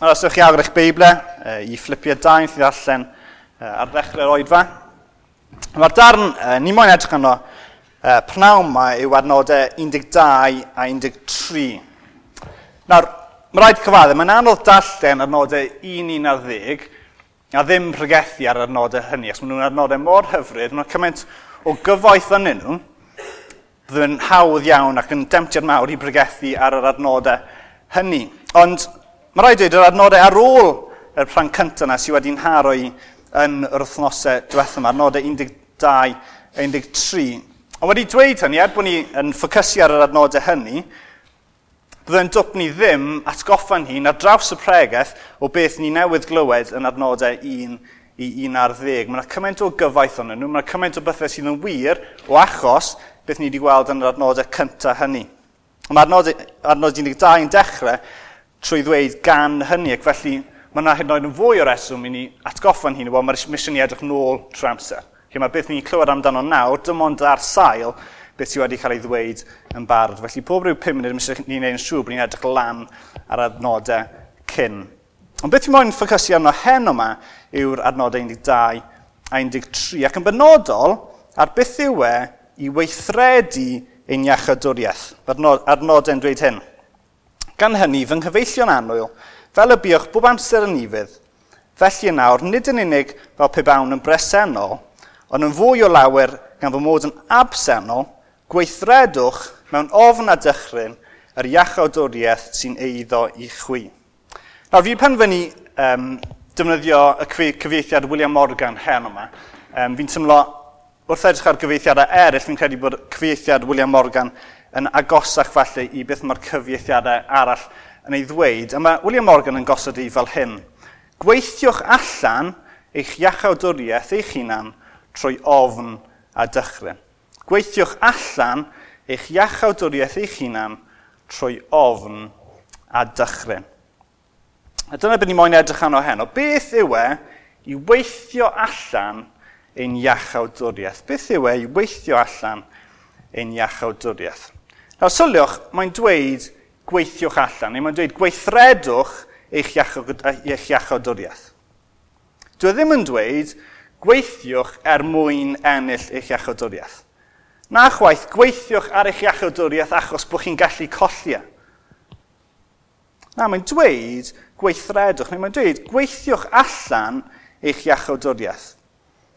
Os ydych chi agor eich Beiblau, e, i fflipio dain sydd allan ar ddechrau'r oedfa. Mae'r darn, ni moyn edrych yno, pnawn yma yw adnodau 12 a 13. Nawr, mae rhaid cyfaddu, mae'n anodd darllen adnodau 1, 1 a 10, a ddim rhygethu ar adnodau hynny, os maen nhw'n adnodau mor hyfryd, mae'n cymaint o gyfoeth yn nhw, byddwn yn hawdd iawn ac yn demtiad mawr i bregethu ar yr adnodau hynny. Ond Mae rhaid dweud yr adnodau ar ôl y rhan cyntaf yna sydd wedi'n haro i yn yr wythnosau diwethaf yma, adnodau 12 a 13. A wedi dweud hynny, er bod ni yn ffocysu ar yr adnodau hynny, byddai'n dwp ni ddim atgoffa'n hun ar draws y pregaeth o beth ni newydd glywed yn adnodau 1 i 1 11. Mae yna cymaint o gyfaith ond nhw, mae yna cymaint o bethau sydd yn wir o achos beth ni wedi gweld yn yr adnodau cyntaf hynny. Mae adnod, adnod 12 yn dechrau trwy ddweud gan hynny, ac felly mae yna hyd yn oed yn fwy o reswm i ni atgoffa'n hun, wel mae'r mission i edrych nôl trwy amser. Felly mae beth ni'n clywed amdano nawr, dim ond ar sail beth sydd wedi cael ei ddweud yn barod. Felly pob rhyw 5 munud, mysig ni'n neud yn siŵr bod ni'n edrych lan ar adnodau cyn. Ond beth i moyn ffocysu arno hen yma yw'r adnodau 12 a 13, ac yn benodol ar beth yw e i weithredu ein iachadwriaeth. Adnodau'n dweud hyn. Gan hynny, fy nghyfeillion annwyl, fel y buwch bob amser yn ifydd, felly yn nawr nid yn unig fel pe bawn yn bresennol, ond yn fwy o lawer gan fy mod yn absennol, gweithredwch mewn ofn a dychryn yr iachawdwriaeth sy'n eiddo i chwi. Nawr fi penfynu um, defnyddio y cyfieithiad William Morgan hen yma. Um, fi'n tymlo wrth edrych ar gyfieithiadau eraill, fi'n credu bod cyfieithiad William Morgan yn agosach falle i beth mae'r cyfieithiadau arall yn ei ddweud. A mae William Morgan yn gosod i fel hyn. Gweithiwch allan eich iachawdwriaeth eich hunan trwy ofn a dychryn. Gweithiwch allan eich iachawdwriaeth eich hunan trwy ofn a dychryn. A dyna beth ni moyn edrych arno heno. Beth yw e i weithio allan ein iachawdwriaeth? Beth yw e i weithio allan ein iachawdwriaeth? Nawr syliwch, mae'n dweud gweithiwch allan, neu mae'n dweud gweithredwch eich iachodwriaeth. Dwi ddim yn dweud gweithiwch er mwyn ennill eich iachodwriaeth. Na chwaith, gweithiwch ar eich iachodwriaeth achos bod chi'n gallu colli e. Na, mae'n dweud gweithredwch, neu mae'n dweud gweithiwch allan eich iachawdwriaeth.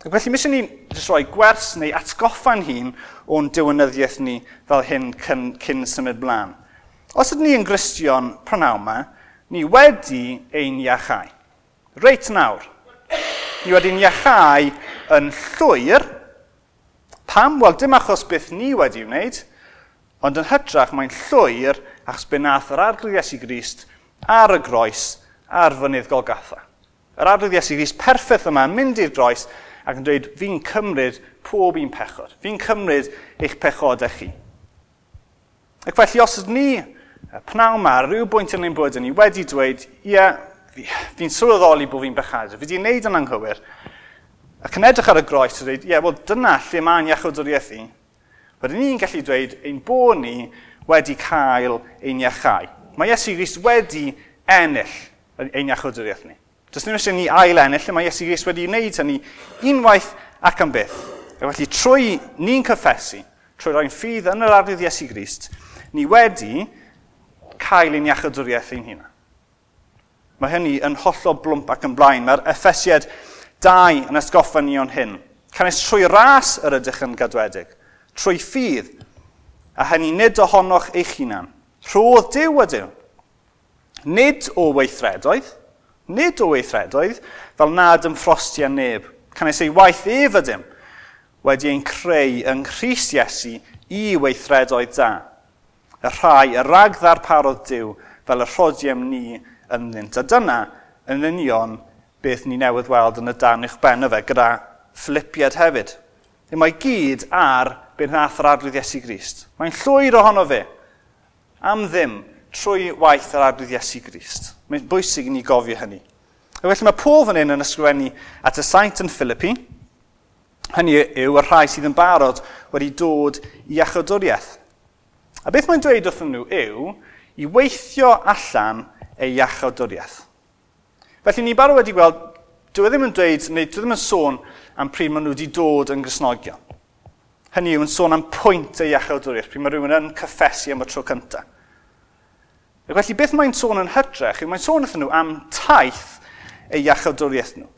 Ac felly, mis ni jyst rhoi gwers neu atgoffa'n hun o'n diwynyddiaeth ni fel hyn cyn, cyn symud blaen. Os ydyn ni yn gristion prynaw yma, ni wedi ein iachau. Reit nawr, ni wedi'n iachau yn llwyr. Pam? Wel, dim achos beth ni wedi wneud, ond yn hytrach mae'n llwyr achos be nath yr arglwydd Iesu Grist ar y groes ar fynydd Golgatha. Yr arglwydd Iesu Grist perffaith yma mynd i'r groes ac yn dweud, fi'n cymryd pob un pechod. Fi'n cymryd eich pechodau chi. Ac felly, os ydyn ni, pnaw ma, rhyw bwynt yn ein bod yn ni wedi dweud, ie, yeah, fi'n sylweddoli bod fi'n bechadau, fi wedi'i wneud yn anghywir. Ac yn edrych ar y groes a dweud, ie, yeah, wel dyna lle mae'n iachawdwriaeth i. Wedyn ni'n gallu dweud ein bod ni wedi cael ein iachau. Mae Iesu Rhys wedi ennill ein iachawdwriaeth ni. Does ddim eisiau ni ail ennill, mae Iesu Gris wedi wneud hynny unwaith ac am byth. A felly trwy ni'n cyffesu, trwy roi'n ffydd yn yr arwydd Iesu Grist, ni wedi cael ein iachadwriaeth ein hunan. Mae hynny yn hollol blwmp ac yn blaen. Mae'r effesiad dau yn ysgoffa ni o'n hyn. Canes trwy ras yr ydych yn gadwedig, trwy ffydd, a hynny nid ohonoch eich hunan. Rhodd Dyw ydyw. Nid o weithredoedd, Nid o weithredoedd, fel nad ymffrosti a neb. Can I say, waith ef ydym wedi ein creu yng Nghyris Iesu i weithredoedd da. Y rhai, y rag ddarparodd Dyw fel y rhodiem ni ynddynt. A dyna yn union beth ni newydd weld yn y dan i'ch ben fe gyda Philippiad hefyd. Neu mae gyd ar beth nath yr adlydd Iesu Grist. Mae'n llwyr ohono fe. Am ddim, trwy waith yr arglwydd Iesu Grist. Mae'n bwysig i ni gofio hynny. A felly mae pob yn un yn ysgrifennu at y saint yn Philippi. Hynny yw y rhai sydd yn barod wedi dod i achadwriaeth. A beth mae'n dweud wrthyn nhw yw i weithio allan ei iachawdwriaeth. Felly ni barod wedi gweld, dwi e ddim yn dweud, neu dwi e ddim yn sôn am pryd maen nhw wedi dod yn grisnogion. Hynny yw yn sôn am pwynt ei iachawdwriaeth, pryd mae rhywun yn cyffesu am y tro cyntaf. Felly beth mae'n sôn yn hytrach yw mae'n sôn wrthyn nhw am taith eu iachawdwriaeth nhw.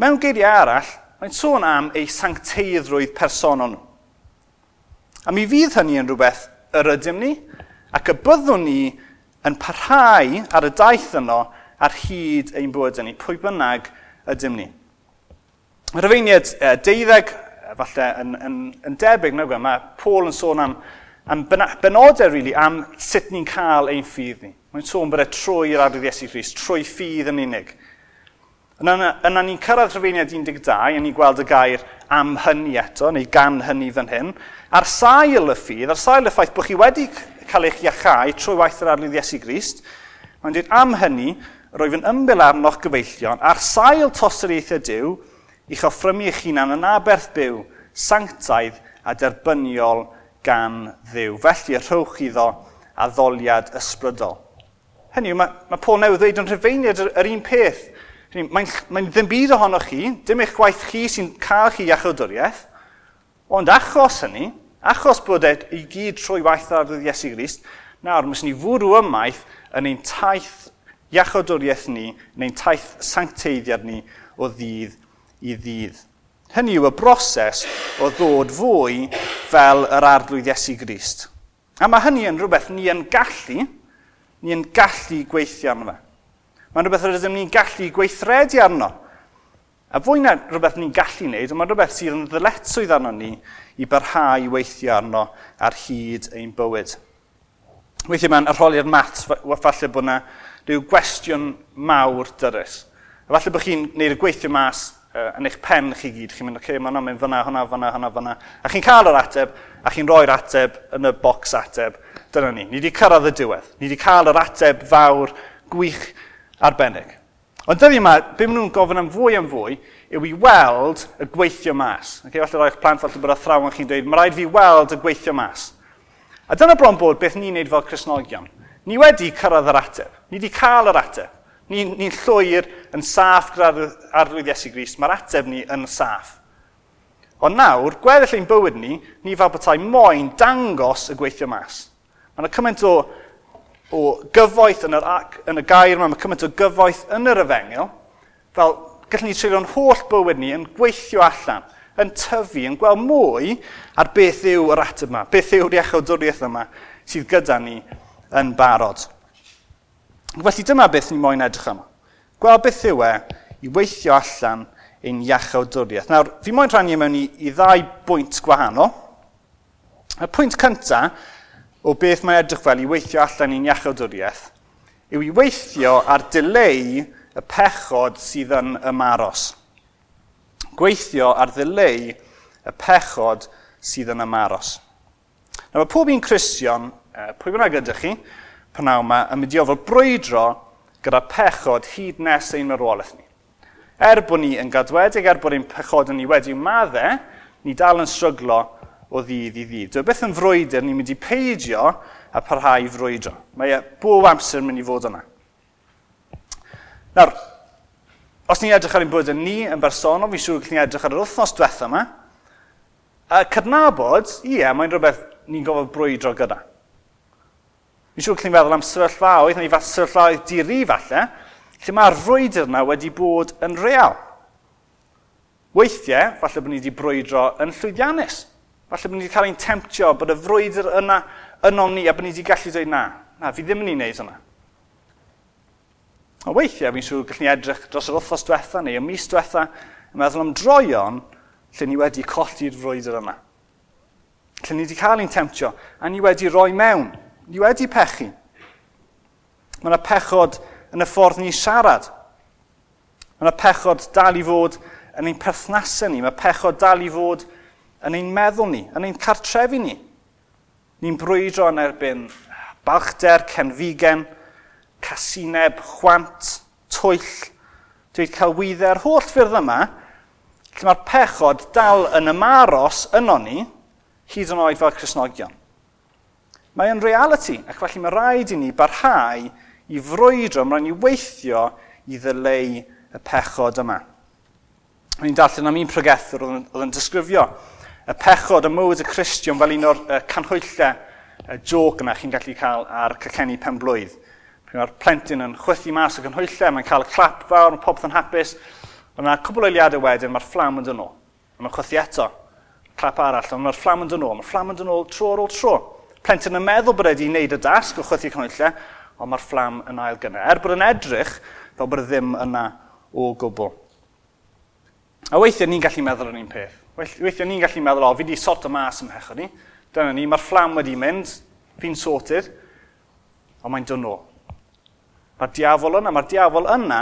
Mewn geiriau arall, mae'n sôn am eu sancteiddrwydd personol nhw. A mi fydd hynny yn rhywbeth yr ydym ni, ac y byddwn ni yn parhau ar y daith yno ar hyd ein bywyd ni, pwy bynnag ydym ni. Yr yfeiniad e, deuddeg, e, falle yn, yn, yn debyg, nag e, mae Paul yn sôn am am benodau, really, am sut ni'n cael ein ffydd ni. Mae'n sôn bod e trwy'r arwydd Iesu Christ, trwy ffydd yn unig. Yna, yna ni'n cyrraedd rhyfeiniad 12, a ni'n gweld y gair am hynny eto, neu gan hynny fan hyn, a'r sail y ffydd, a'r sail y ffaith bod chi wedi cael eich iachau trwy waith yr arlydd Iesu Grist, mae'n dweud am hynny, roedd yn ymbyl arnoch gyfeillion, a'r sail tosoriaethau diw, i'ch offrymu eich hunan yn aberth byw, sanctaidd a derbyniol gan ddiw. Felly, rhowch iddo addoliad ysbrydol. Hynny yw, mae, mae Paul newydd ddweud yn rhyfeiniad yr, yr un peth. Mae'n mae, ddim byd ohonoch chi, dim eich gwaith chi sy'n cael chi iachawdwriaeth, ond achos hynny, achos bod e i gyd trwy waith ar ddydd Iesu Grist, nawr, mys ni fwrw ymaith yn ein taith iachawdwriaeth ni, yn ein taith sancteiddiad ni o ddydd i ddydd. Hynny yw y broses o ddod fwy fel yr arglwydd Iesu Grist. A mae hynny yn rhywbeth ni yn gallu, ni yn gallu gweithio arno fe. Mae'n rhywbeth rydym ni'n gallu gweithredu arno. A fwy na rhywbeth ni'n gallu wneud, mae'n rhywbeth sydd yn ddyletswydd arno ni i barhau weithio arno ar hyd ein bywyd. Weithiau mae'n arholiad mat, falle bod yna rhyw gwestiwn mawr dyrus. A falle bod chi'n gwneud y gweithio mas uh, yn eich pen chi gyd. Chi'n mynd, oce, okay, mae'n mynd fyna, hwnna, fyna, hwnna, fyna. A chi'n cael yr ateb, a chi'n rhoi'r ateb yn y bocs ateb. Dyna ni. Ni wedi cyrraedd y diwedd. Ni wedi cael yr ateb fawr, gwych, arbennig. Ond dyddi yma, be maen nhw'n gofyn am fwy am fwy, yw i weld y gweithio mas. Okay, falle roi'ch plant, falle bod athrawon chi'n dweud, mae rhaid fi weld y gweithio mas. A dyna bron bod beth ni'n neud fel Cresnogion. Ni wedi cyrraedd yr ateb. Ni wedi cael yr ateb. Ni'n ni, llwyr yn saff gyda'r arwydd Iesu Gris, mae'r ateb ni yn saff. Ond nawr, gweddill ein bywyd ni, ni fel bethau moyn dangos y gweithio mas. Mae'n cymaint o, o gyfoeth yn, yr, yn y gair yma, mae cymaint o gyfoeth yn yr efengil, fel gallwn ni treulio'n holl bywyd ni yn gweithio allan, yn tyfu, yn gweld mwy ar beth yw yr ateb yma, beth yw'r iechawdwriaeth yma sydd gyda ni yn barod. Felly dyma beth ni moyn edrych yma. Gweld beth yw e i weithio allan ein iachawdwriaeth. Nawr, fi moyn rhannu mewn i, i ddau bwynt gwahanol. Y pwynt cyntaf o beth mae edrych fel i weithio allan ein iachawdwriaeth yw i weithio ar dileu y pechod sydd yn ymaros. Gweithio ar ddileu y pechod sydd yn ymaros. Nawr, mae pob un Cristion, pwy bynnag ydych chi, pnaw yma yn mynd i ofal brwydro gyda pechod hyd nes ein marwolaeth ni. Er bod ni yn gadwedig, er bod ein pechod yn ni wedi maddau, ni dal yn stryglo o ddydd i ddydd. Dwi'n e beth yn frwydr, ni'n mynd i peidio a parhau frwydro. Mae e bob amser mynd i fod yna. Nawr, os ni'n edrych ar ein bod yn ni yn bersonol, fi'n siŵr gallwn ni edrych ar yr wythnos diwethaf yma, a cydnabod, ie, mae'n rhywbeth ni'n gofod brwydro gyda. Fi'n siŵr chi'n feddwl am sefyllfaoedd, neu fath sefyllfaoedd diri falle, lle mae'r frwydr yna wedi bod yn real. Weithiau, falle bod ni wedi brwydro yn llwyddiannus. Falle bod ni wedi cael ein temptio bod y frwydr yna yn ni a bod ni wedi gallu dweud na. Na, fi ddim yn ei wneud hwnna. O weithiau, fi'n siŵr gallwn ni edrych dros yr wythnos diwetha neu y mis diwetha yn meddwl am droion lle ni wedi colli'r frwydr yma. Lle ni wedi cael ein temptio a ni wedi roi mewn. Ni wedi pechu. Mae yna pechod yn y ffordd ni siarad. Mae yna pechod dal i fod yn ein perthnasau ni. Mae pechod dal i fod yn ein meddwl ni, yn ein cartrefi ni. Ni'n brwydro yn erbyn balchder, cenfigen, casineb, chwant, twyll, dweud celwyddau'r holl ffyrdd yma, lle mae'r pechod dal yn ymaros yno ni, hyd yn oed fel Cresnogion. Mae yn reality, ac felly mae rhaid i ni barhau i frwydro, mae'n i weithio i ddyleu y pechod yma. Ni'n darllen am un pregethwr oedd yn disgrifio y pechod y mywyd y Cristion fel un o'r uh, canhwyllau y joc yna chi'n gallu cael ar cacenni pen blwydd. mae'r plentyn yn chwythu mas o canhwyllau, mae'n cael y clap fawr, mae popeth yn hapus. Ond yna cwbl eiliadau wedyn, mae'r fflam yn dyn nhw. Mae'n chwythu eto. Clap arall, ond mae'r fflam yn dyn nhw. Mae'r fflam yn dyn nhw tro ar ôl tro plentyn yn meddwl bod wedi wneud y dasg o chwythu canwylle, ond mae'r fflam yn ail gynnau. Er bod yn edrych, fel bod y ddim yna o gwbl. A weithiau ni'n gallu meddwl yr un peth. Weithiau ni'n gallu meddwl, o, fi wedi sort o mas ym o'n ni. Dyna ni, mae'r fflam wedi mynd, fi'n sorted, ond mae'n dynol. Mae'r diafol yna, mae'r diafol yna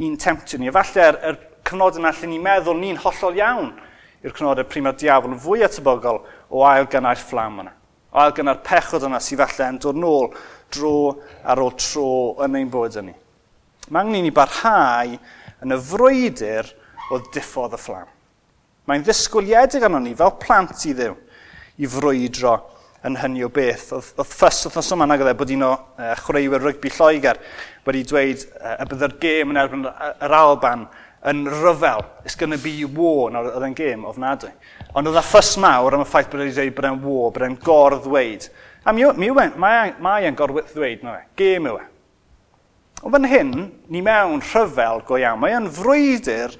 i'n temptio ni. Efallai'r er, er cyfnod yna lle ni'n meddwl ni'n hollol iawn i'r cyfnodau pryd mae'r diafol yn fwy atebygol o ail gynnau'r fflam yna ail gyna'r pechod yna sydd falle yn dod nôl dro ar ôl tro yn ein bywyd ni. Mae angen i ni barhau yn y frwydr o diffodd y fflam. Mae'n ddisgwyliedig arno ni fel plant i ddew i frwydro yn hynny o beth. Oedd ffys oedd yma nag oedd e bod un o uh, chwaraewyr rygbi Lloegr wedi dweud uh, y byddai'r gêm yn erbyn yr Alban yn ryfel. It's going to be war nawr oedd e'n gêm ofnadwy. Ond oedd e ffys mawr am y ffaith bod e'n dweud bod e'n war, bod e'n gordd ddweud. A mi, mi yw mae, mae e'n gorwydd ddweud, mae gêm yw e. Ond fan hyn, ni mewn rhyfel go iawn. Mae e'n frwydr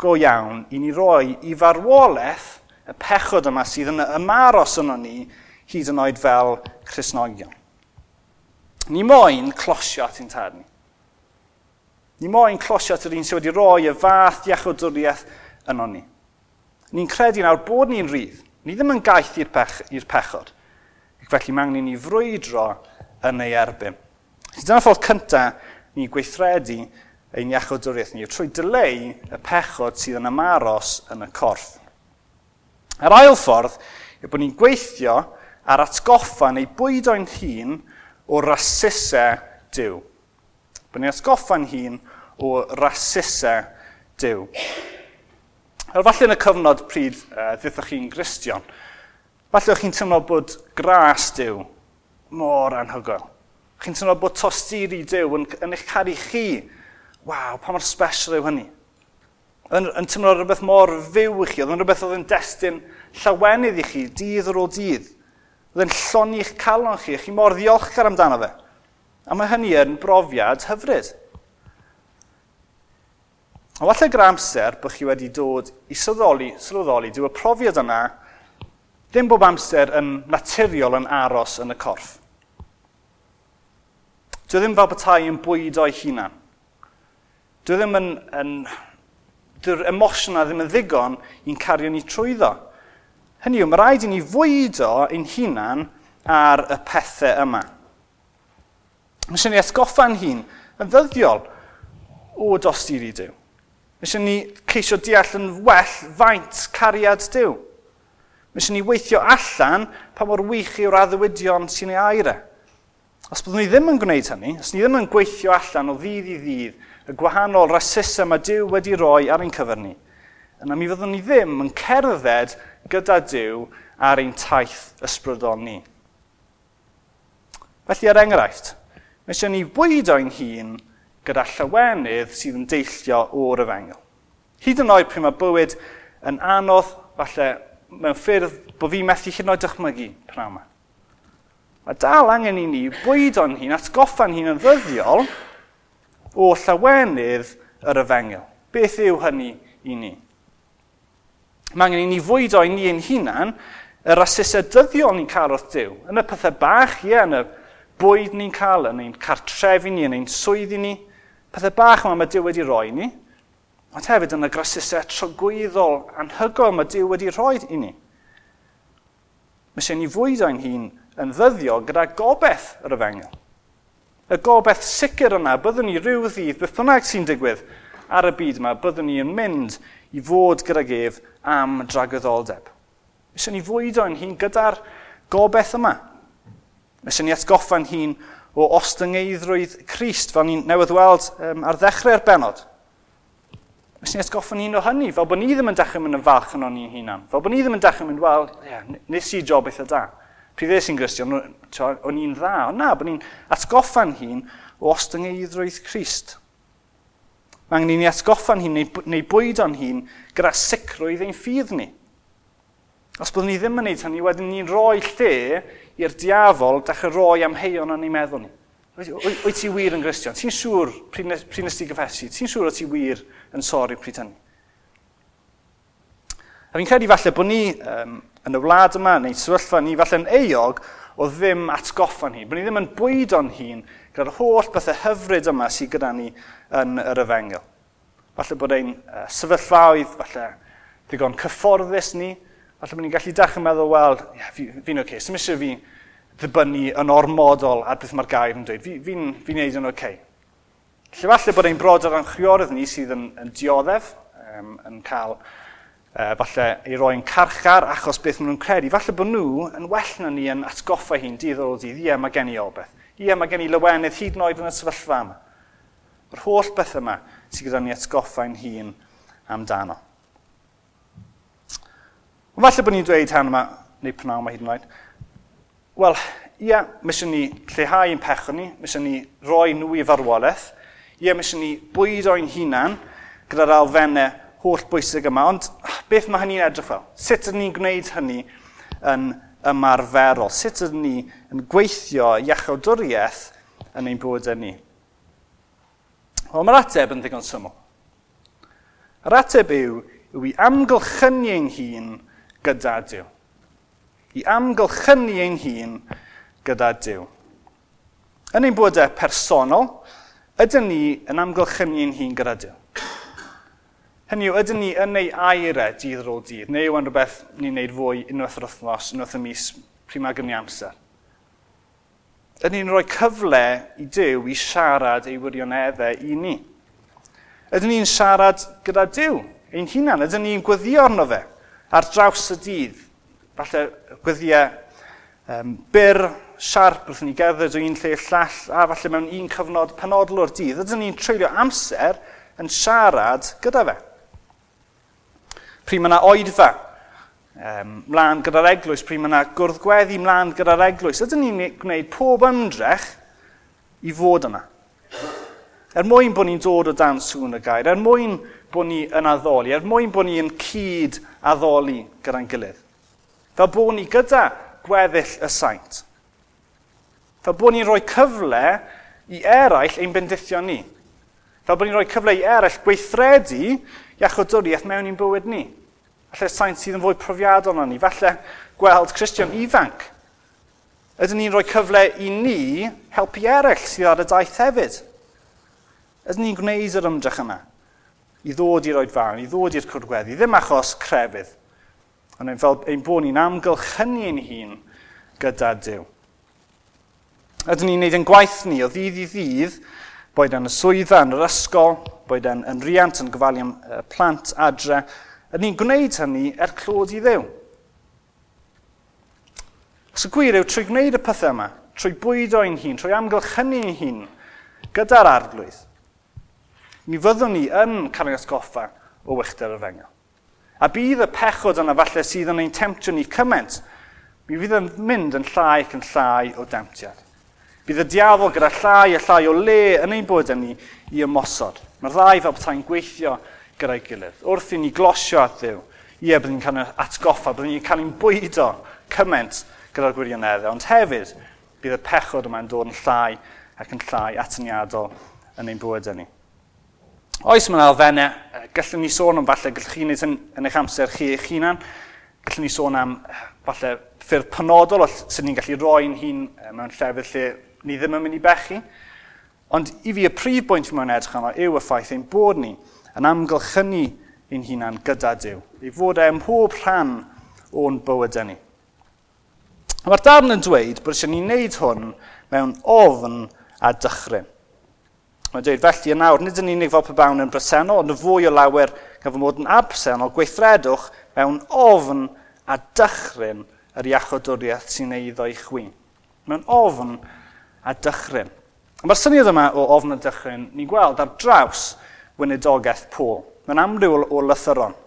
go iawn i ni roi i farwolaeth y pechod yma sydd yn ymaros yno ni hyd yn oed fel Cresnogion. Ni moyn closio at ein tad ni. Ni moyn closio at yr un sydd wedi roi y fath iachwdwriaeth yno ni. Ni'n credu nawr bod ni'n rydd. Ni ddim yn gaeth i'r pech, pechod. Ac felly mae angen ni frwydro yn ei erbyn. Dyna ffordd cyntaf ni gweithredu ein iachwdwriaeth ni, trwy dyleu y pechod sydd yn ymaros yn y corff. Yr ail ffordd yw bod ni'n gweithio ar atgoffa neu bwydo'n hun o rasysau diw bod ni'n atgoffa'n hun o rasisau diw. Er falle yn y cyfnod pryd uh, ddithoch chi'n gristion, falle o'ch chi'n teimlo bod gras diw mor anhygoel. Chi'n teimlo bod tosturi diw yn, yn eich caru chi. Waw, pa mor special yw hynny. Yn, yn teimlo rhywbeth mor fyw i chi, oedd yn rhywbeth oedd yn destyn llawenydd i chi, dydd ar ôl dydd. Oedd yn lloni eich calon chi, chi mor ddiolchgar amdano fe. A mae hynny yn brofiad hyfryd. A falle gra amser bod chi wedi dod i sylweddoli, sylweddoli dyw y profiad yna ddim bob amser yn naturiol yn aros yn y corff. Dwi e ddim fel bethau yn bwydo ei hunan. Dwi e ddim yn, yn dwi'r emosiwn ddim yn ddigon i'n cario ni trwyddo. Hynny yw, mae rhaid i ni fwydo ein hunan ar y pethau yma. Mae eisiau ni atgoffa'n hun yn ddyddiol o dostiri Dyw. Mae eisiau ni ceisio deall yn well faint cariad Dyw. Mae eisiau ni weithio allan pa mor wych yw'r addewidion sy'n ei aire. Os byddwn ni ddim yn gwneud hynny, os ni ddim yn gweithio allan o ddydd i ddydd y gwahanol rasysau mae Dyw wedi roi ar ein cyfer ni, yna mi fyddwn ni ddim yn cerdded gyda Dyw ar ein taith ysbrydol ni. Felly, er enghraifft, Mae eisiau ni bwyd o'n hun gyda llawenydd sydd yn deillio o'r efengel. Hyd yn oed pryd mae bywyd yn anodd, falle mewn ffyrdd bod fi methu hyd yn oed dychmygu pan yma. Mae dal angen i ni bwyd o'n hun, atgoffa'n hun yn ddyddiol o llawenydd yr efengel. Beth yw hynny i ni? Mae angen i ni fwydo i ni ein hunan yr asusau dyddiol ni'n cael wrth Dyw. Yn y pethau bach, ie, yn y bwyd ni'n cael, yn ein cartrefi ni, yn ein swyddi ni, pethau bach yma mae Dyw wedi rhoi ni, ond hefyd yn y grasusau trogwyddol anhygoel mae Dyw wedi rhoi i ni. Mae eisiau ni fwyd o'n hun yn ddyddio gyda gobeith yr yfengel. Y gobeith sicr yna, byddwn ni rhyw ddydd, beth bynnag sy'n digwydd ar y byd yma, byddwn ni yn mynd i fod gyda gef am dragyddoldeb. Mae eisiau ni fwyd o'n hun gyda'r gobeith yma. Nes i ni atgoffa'n hun o ostyngeidrwydd Christ, fel ni'n newydd weld um, ar ddechrau'r benod. Nes i ni atgoffa'n hun o hynny, fel bod ni ddim yn dechrau mynd yn falch yn o'n i'n hunan. Fel bod ni ddim yn dechrau mynd, wel, yeah, nes i job eitha da. Pryd ddes i'n gristion, o'n i'n dda. Ond na, bod ni'n atgoffa'n hun o ostyngeidrwydd Christ. Mae angen i ni atgoffa'n hun neu, neu bwyd o'n hun gyda sicrwydd ein ffydd ni. Os byddwn ni ddim yn gwneud hynny, wedyn ni'n rhoi lle i'r diafol dechrau rhoi am heion o'n ei meddwl ni. Wyt ti wir yn Gristion? Ti'n siŵr pryd nes ti gyffesu? Ti'n siŵr o ti wir yn sori pryd hynny? A fi'n credu falle bod ni um, yn y wlad yma, neu sefyllfa ni, falle yn eog o ddim atgoffa'n hun. Bod ni ddim yn bwydo'n hun gyda'r holl bethau hyfryd yma sydd gyda ni yn yr yfengel. Falle bod ein uh, sefyllfaoedd, falle ddigon cyfforddus ni, falle bod ni'n gallu dach yn meddwl, wel, yeah, fi'n fi oce, okay. sy'n eisiau fi ddibynnu yn ormodol ar beth mae'r gair yn dweud. Fi'n fi, fi, fi neud yn oce. Okay. Lle falle bod ein brod ar anchwiorydd ni sydd yn, yn dioddef, um, yn cael uh, falle ei roi'n carchar achos beth maen nhw'n credu. Falle bod nhw yn well na ni yn atgoffa hi'n dydd o dydd. Ie, mae gen i obeth. Ie, mae gen i lywenydd hyd yn oed yn y sefyllfa yma. Mae'r holl beth yma sydd gyda ni atgoffa'n hun amdano. Ond falle bod ni'n dweud hwn yma, neu pnaw mae hyd yn oed, wel, ia, mysyn ni lleihau ein pechon ni, mysyn ni roi nhw i farwolaeth, ia, mysyn ni bwydo ein hunan gyda'r alfennau holl bwysig yma, ond beth mae hynny'n edrych fel? Sut ydyn ni'n gwneud hynny yn ymarferol? Sut ydyn ni yn gweithio iachawdwriaeth yn ein bywydau ni? Wel, mae'r ateb yn ddigon syml. Yr ateb yw, yw i amgylchynu ein hun gyda Dyw. I amgylchynu ein hun gyda Dyw. Yn ein bwydau personol, ydyn ni yn amgylchynu ein hun gyda Dyw. Hynny yw, ydyn ni yn ei aire dydd ar ôl dydd, neu yw yn rhywbeth ni'n neud fwy unwaith yr wythnos, unwaith y mis, prima gen i amser. Ydyn ni'n rhoi cyfle i Dyw i siarad ei wirioneddau i ni. Ydyn ni'n siarad gyda Dyw, ein hunan, ydyn ni'n gweddïo arno fe ar draws y dydd, falle gwyddiau um, byr, siarp wrth ni gerdded o un lle llall, a falle mewn un cyfnod penodol o'r dydd, ydyn ni'n treulio amser yn siarad gyda fe. Pryd mae yna oedfa um, mlaen gyda'r eglwys, pryd mae yna gwrddgweddi mlaen gyda'r eglwys, ydyn ni'n gwneud pob ymdrech i fod yna. Er mwyn bod ni'n dod o dan sŵn y gair, er mwyn bod ni yn addoli, er mwyn bod ni'n cyd addoli gyda'n gilydd. Fel bod ni gyda gweddill y saint. Fel bod ni'n rhoi cyfle i eraill ein bendithio ni. Fel bod ni'n rhoi cyfle i eraill gweithredu iachodwriaeth mewn i'n bywyd ni. Falle saint sydd yn fwy profiadol na ni. Falle gweld Christian ifanc. Ydyn ni'n rhoi cyfle i ni helpu eraill sydd ar y daith hefyd. Ydyn ni'n gwneud yr ymdrech yna i ddod i'r oedfawn, i ddod i'r cwrgweddi, ddim achos crefydd, ond ein, fel, ein bod ni'n amgylchynu ein hun gyda Dyw. Ydyn ni'n neud yn gwaith ni o ddydd i ddydd, boed yn y swyddfa, yn yr ysgol, boed yn, yn riant, yn gofalu am uh, plant, adre, ydyn ni'n gwneud hynny er clod i ddew. Os y gwir yw, trwy gwneud y pethau yma, trwy bwydo ein hun, trwy amgylchynu ein hun, gyda'r arglwydd, mi fyddwn ni yn cael ei osgoffa o wychder y fengel. A bydd y pechod yna falle sydd yn ein temtio ni cymaint, mi fydd yn mynd yn llai ac yn llai o demtiad. Bydd y diafol gyda llai a llai o le yn ein bod yn ni i ymosod. Mae'r ddau fel bethau'n gweithio gyda'i gilydd. Wrth i ni glosio at ddiw, ie, byddwn ni'n cael ei atgoffa, byddwn ni'n cael ein bwydo cymaint gyda'r gwirioneddau, ond hefyd bydd y pechod yma'n dod yn llai ac yn llai atyniadol yn ein bywyd ni. Oes mae'n elfennau, gallwn ni sôn am falle, gallwch chi wneud yn, yn eich amser chi eich hunan, gallwn ni sôn am falle ffyrdd penodol o sydd ni'n gallu roi'n hun mewn llefydd lle ni ddim yn mynd i bechu. Ond i fi y prif bwynt fi mewn edrych yma yw y ffaith ein bod ni yn amgylchynu ein hunan gyda Dyw, i fod e'n mhob rhan o'n bywydau ni. Mae'r darn yn dweud bod eisiau ni wneud hwn mewn ofn a dychryn. Mae'n dweud, felly yn nawr, nid yn unig fel pe bawn yn bresennol, ond y fwy o lawer gyfo mod yn absennol, gweithredwch mewn ofn a dychryn yr iachodwriaeth sy'n eiddo i chwi. Mewn ofn a dychryn. Mae'r syniad yma o ofn a dychryn ni'n gweld ar draws wynedogaeth Pôl. Mae'n amryw o, o lythyron.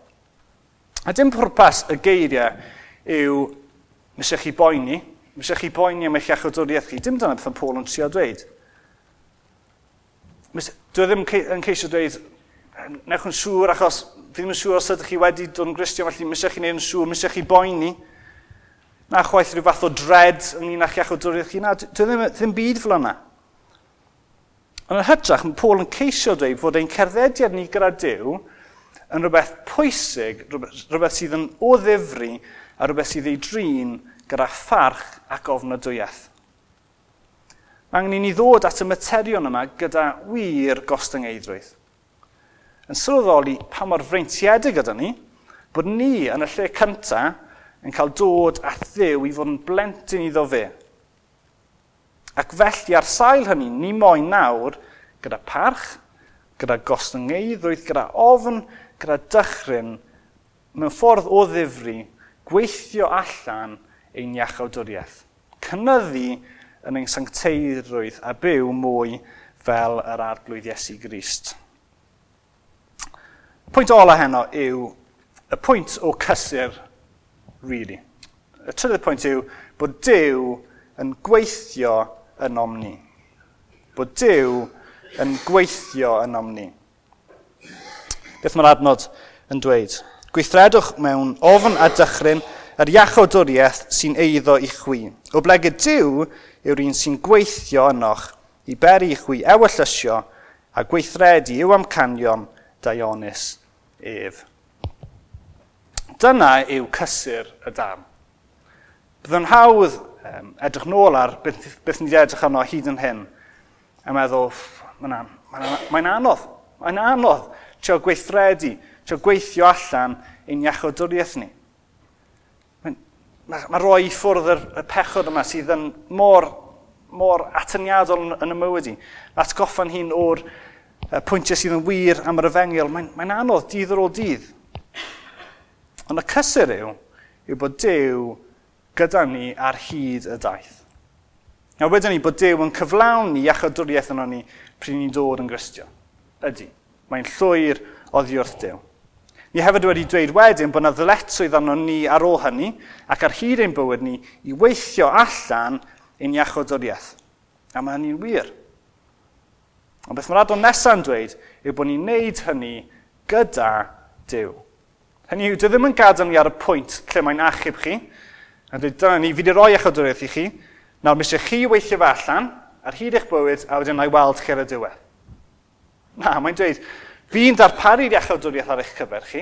A dim pwrpas y geiriau yw mis chi boeni, mis chi boeni am eich iachodwriaeth chi. Dim dyna beth yn Pôl yn trio dweud. Dwi ddim yn ceisio dweud, newch yn siŵr, achos fi ddim yn siŵr os ydych chi wedi dod yn gristio, felly mysio chi wneud yn siŵr, mysio chi boeni. Na chwaith rhyw fath o dred ynglyn â'ch iach o dwriaeth chi. Na, dwi ddim, ddim byd fel yna. Ond yn hytrach, mae Paul yn ceisio dweud fod ein cerddediad ni gyda Dyw yn rhywbeth pwysig, rhywbeth, rhywbeth sydd yn o ddifri a rhywbeth sydd ei drin gyda pharch ac gofnadwyedd. Mae angen i ni ddod at y materion yma gyda wir gostyngeidrwydd. Yn sylweddoli pa mor freintiedig gyda ni, bod ni yn y lle cyntaf yn cael dod at ddew i fod yn blentyn iddo fe. Ac felly ar sail hynny, ni moyn nawr gyda parch, gyda gostyngeidrwydd, gyda ofn, gyda dychryn, mewn ffordd o ddifri, gweithio allan ein iachawdwriaeth. Cynyddu yn ein sancteirwydd a byw mwy fel yr arglwydd Iesu Grist. Pwynt ola heno yw y pwynt o cysur, really. Y trydydd pwynt yw bod Dyw yn gweithio yn omni. Bod Dyw yn gweithio yn omni. Beth mae'r adnod yn dweud? Gweithredwch mewn ofn a dychryn yr iachodwriaeth sy'n eiddo i chwi. O blegyd Dyw yw'r un sy'n gweithio ynoch i beri chwi ewyllysio a gweithredu yw amcanion Dionis ef. Dyna yw cysur y dam. Bydd yn hawdd um, edrych nôl ar beth, beth ni wedi edrych arno hyd yn hyn a meddwl, mae'n an, mae mae anodd, mae'n anodd trio gweithredu, trio gweithio allan ein iachodwriaeth ni mae mae roi i ffwrdd yr, y pechod yma sydd yn mor, mor atyniadol yn, yn y mywyd i. Atgoffan hi'n o'r uh, pwyntiau sydd yn wir am yr efengyl, mae'n mae, anodd dydd ar ôl dydd. Ond y cysur yw, yw bod Dyw gyda ni ar hyd y daith. A wedyn ni bod Dyw yn cyflawn ni iachadwriaeth yno ni pryd ni'n dod yn Gristio. Ydy. Mae'n llwyr oddi wrth Dyw. Ni hefyd wedi dweud wedyn bod yna ddyletswydd arno ni ar ôl hynny ac ar hyd ein bywyd ni i weithio allan ein iachodoriaeth. A mae hynny'n wir. Ond beth mae'r adon nesaf yn dweud yw bod ni'n neud hynny gyda Dyw. Hynny yw, dwi ddim yn gadael ni ar y pwynt lle mae'n achub chi, a dweud, dyna ni, fi wedi rhoi echodwriaeth i chi, nawr mis chi weithio fe allan, ar hyd eich bywyd, a wedyn na'i weld chi ar y diwedd. Na, mae'n dweud, Fi'n darparu'r iachawdwriaeth ar eich cyfer chi,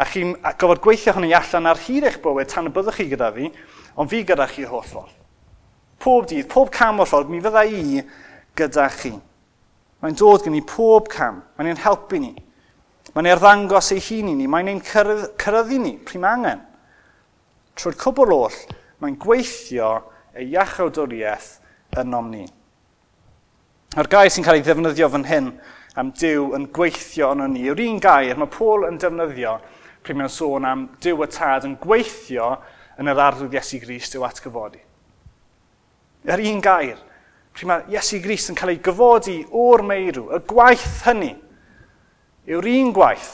a chi'n gofod gweithio hynny allan ar hir eich bywyd tan y byddwch chi gyda fi, ond fi gyda chi holl ffordd. Pob dydd, pob cam o'r ffordd, mi fydda i gyda chi. Mae'n dod gen i pob cam, mae'n ein helpu ni. Mae'n ei arddangos ei hun i ni, mae'n ein cyrraedd, cyrraeddu ni, prim angen. Trwy'r cwbl oll, mae'n gweithio ei iachawdwriaeth yn omni. A'r gair sy'n cael ei ddefnyddio fan hyn am Dyw yn gweithio yn ni. Yw'r un gair mae Paul yn defnyddio pryd mae'n sôn am Dyw y tad yn gweithio yn yr arwydd Iesu Grist yw atgyfodi. Yr un gair, pryd mae Iesu Grist yn cael ei gyfodi o'r meirw, y gwaith hynny, yw'r un gwaith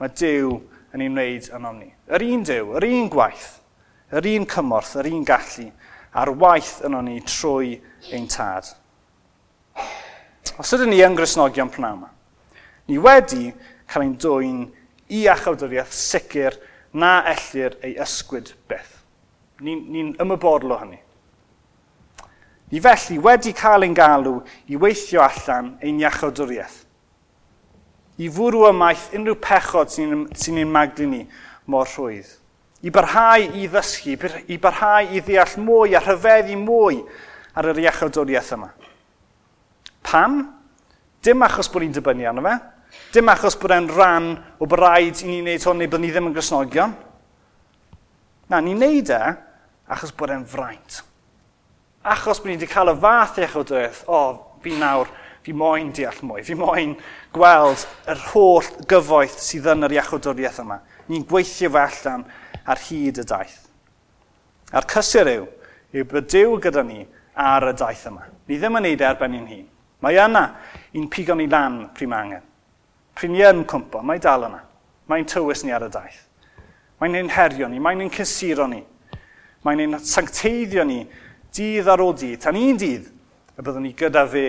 mae Dyw yn ei wneud yn ni. Yr un Dyw, yr un gwaith, yr un cymorth, yr un gallu, a'r waith yn o'n ni trwy ein tad. Os ydym ni yn grisnogion pnawn ni wedi cael ein dwy'n i achawdwriaeth sicr na ellir ei ysgwyd beth. Ni'n ni, ni ymwybodol o hynny. Ni felly wedi cael ein galw i weithio allan ein iachawdwriaeth. I fwrw ymaith unrhyw pechod sy'n sy ein maglu ni mor rhwydd. I barhau i ddysgu, i barhau i ddeall mwy a rhyfeddu mwy ar yr iachawdwriaeth yma. Pam? Dim achos bod ni'n dibynnu arno fe. Dim achos bod e'n rhan o braid i ni wneud hwn neu bod ni ddim yn grisnogion. Na, ni'n neud e achos bod e'n fraint. Achos bod ni wedi cael y fath eich o dyth, o, oh, fi nawr, fi moyn deall mwy, fi moyn gweld yr holl gyfoeth sydd yn yr iachwdwriaeth yma. Ni'n gweithio fe allan ar hyd y daith. A'r cysur yw, yw bod Dyw gyda ni ar y daith yma. Ni ddim yn neud erbyn ni'n hun. Mae yna un pigon i lan pryd mae angen. Pryd ni yn cwmpo, mae dal yna. Mae'n tywys ni ar y daith. Mae'n ein herio ni, mae'n ein cysuro ni. Mae'n ein sancteiddio ni dydd ar ôl dydd, tan un dydd y byddwn ni gyda fe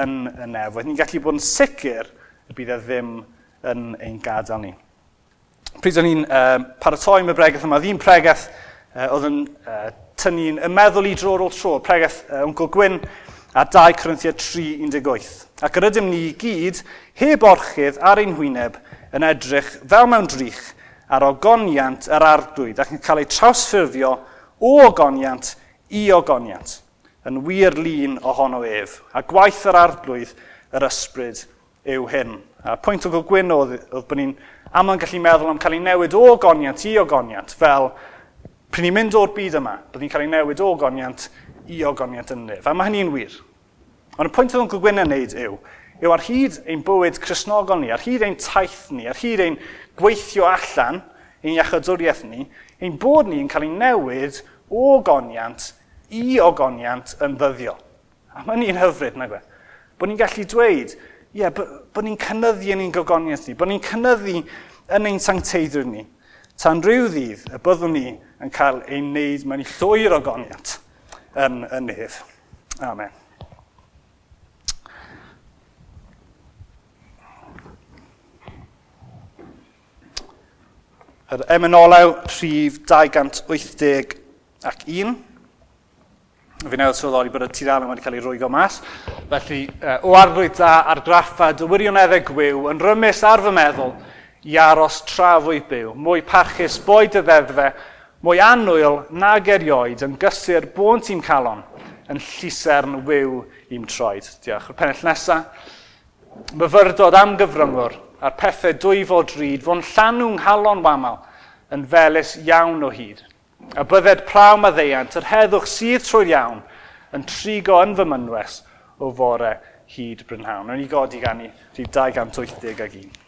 yn y nef. Wedyn ni'n gallu bod yn sicr y bydd e ddim yn ein gadael ni. Pryd o'n i'n uh, paratoi am y bregaeth yma, ddim pregaeth uh, oedd yn uh, tynnu'n y meddwl i drôr ôl tro, pregaeth uh, Uncle Gwyn, a 2 Corinthiad 3.18. Ac yr ydym ni i gyd, heb orchydd ar ein hwyneb, yn edrych fel mewn drych ar ogoniant yr ardwyd ac yn cael ei trawsffurfio o ogoniant i ogoniant yn wir lun ohono ef, a gwaith yr ardlwydd yr ysbryd yw hyn. A pwynt o gwyn oedd, oedd bod ni'n aml yn gallu meddwl am cael ei newid o ogoniant i ogoniant, fel pryn ni'n mynd o'r byd yma, bod ni'n cael ei newid o ogoniant i ogoniant yn nef. A mae hynny'n wir. Ond y pwynt oedd yn Glwgwyn yn neud yw, yw ar hyd ein bywyd chrysnogol ni, ar hyd ein taith ni, ar hyd ein gweithio allan, ein iachadwriaeth ni, ein bod ni'n cael ei newid o ogoniant i ogoniant yn ddyddiol. A mae ni'n hyfryd, nag we. Bod ni'n gallu dweud, ie, yeah, bod ni'n cynnyddu yn ein gogoniaeth ni, bod ni'n cynnyddu yn ein sancteiddwr ni, tan rhyw ddydd y byddwn ni yn cael ei wneud mewn i llwyr ogoniant yn y nef. Amen. Yr emynolaw rhif 280 ac 1. Fi newid sylweddoli bod y tudalen wedi cael ei rwygo mas. Felly, o arglwydd da ar graffad y wirioneddau gwyw yn rymus ar fy meddwl i aros tra fwy byw, mwy parchus boi dy ddeddfe, mwy anwyl nag erioed yn gysur bôn tîm calon yn llysern wyw i'm troed. Diolch. Yr penell nesaf, myfyrdod am gyfryngwr a'r pethau dwy fod ryd fo'n llanw'n nghalon wamal yn felus iawn o hyd. A bydded praw a ddeiant yr heddwch sydd trwy'r iawn yn trigo yn fy mynwes o fore hyd Brynhawn. Yn i godi gan i rhif 280 ag un.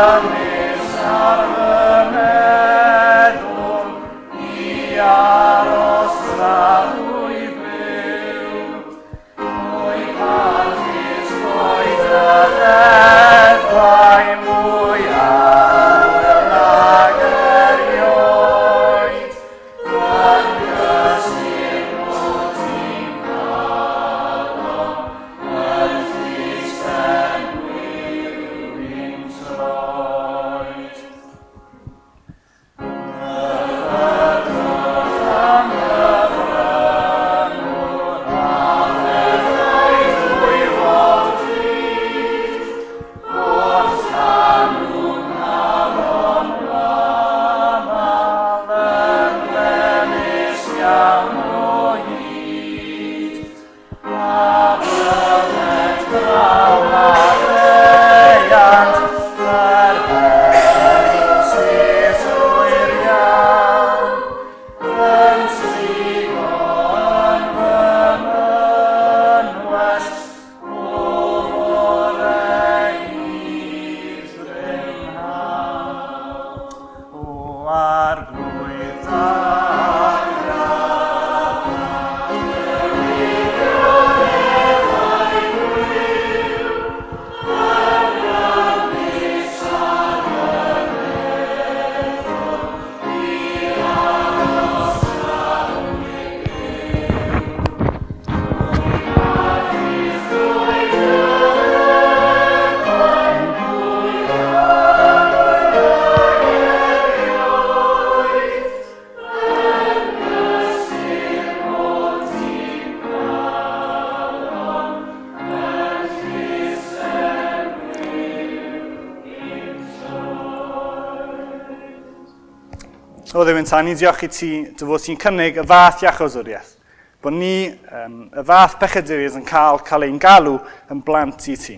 o ta, ni'n diolch i ti dy fod ti'n cynnig y fath iachoswriaeth. Bod ni, um, y fath pechedurydd, yn cael cael ein galw yn blant i ti.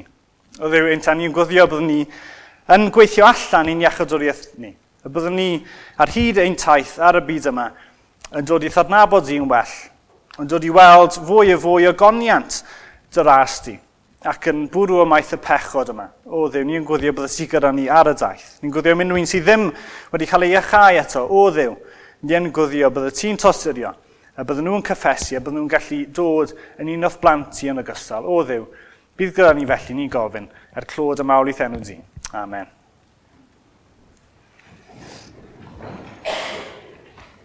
O ta, ni'n gwyddio bod ni yn gweithio allan i'n iachoswriaeth ni. Y byddwn ni ar hyd ein taith ar y byd yma yn dod i thadnabod i'n well, yn dod i weld fwy a fwy o goniant dy ras ti ac yn bwrw y maeth y pechod yma. O ddew, ni'n gwyddio byddet ti gyda ni ar y daith. Ni'n gwyddio am unrhyw un sydd ddim wedi cael ei iachau eto. O ddew, ni'n gwyddio byddet ti'n tostyrio, a bydden nhw'n cyffesu, a bydden nhw'n gallu dod yn un o'r blant ti yn ogystal. O ddew, bydd gyda ni felly ni'n gofyn, er clod y mawlith enw di. Amen.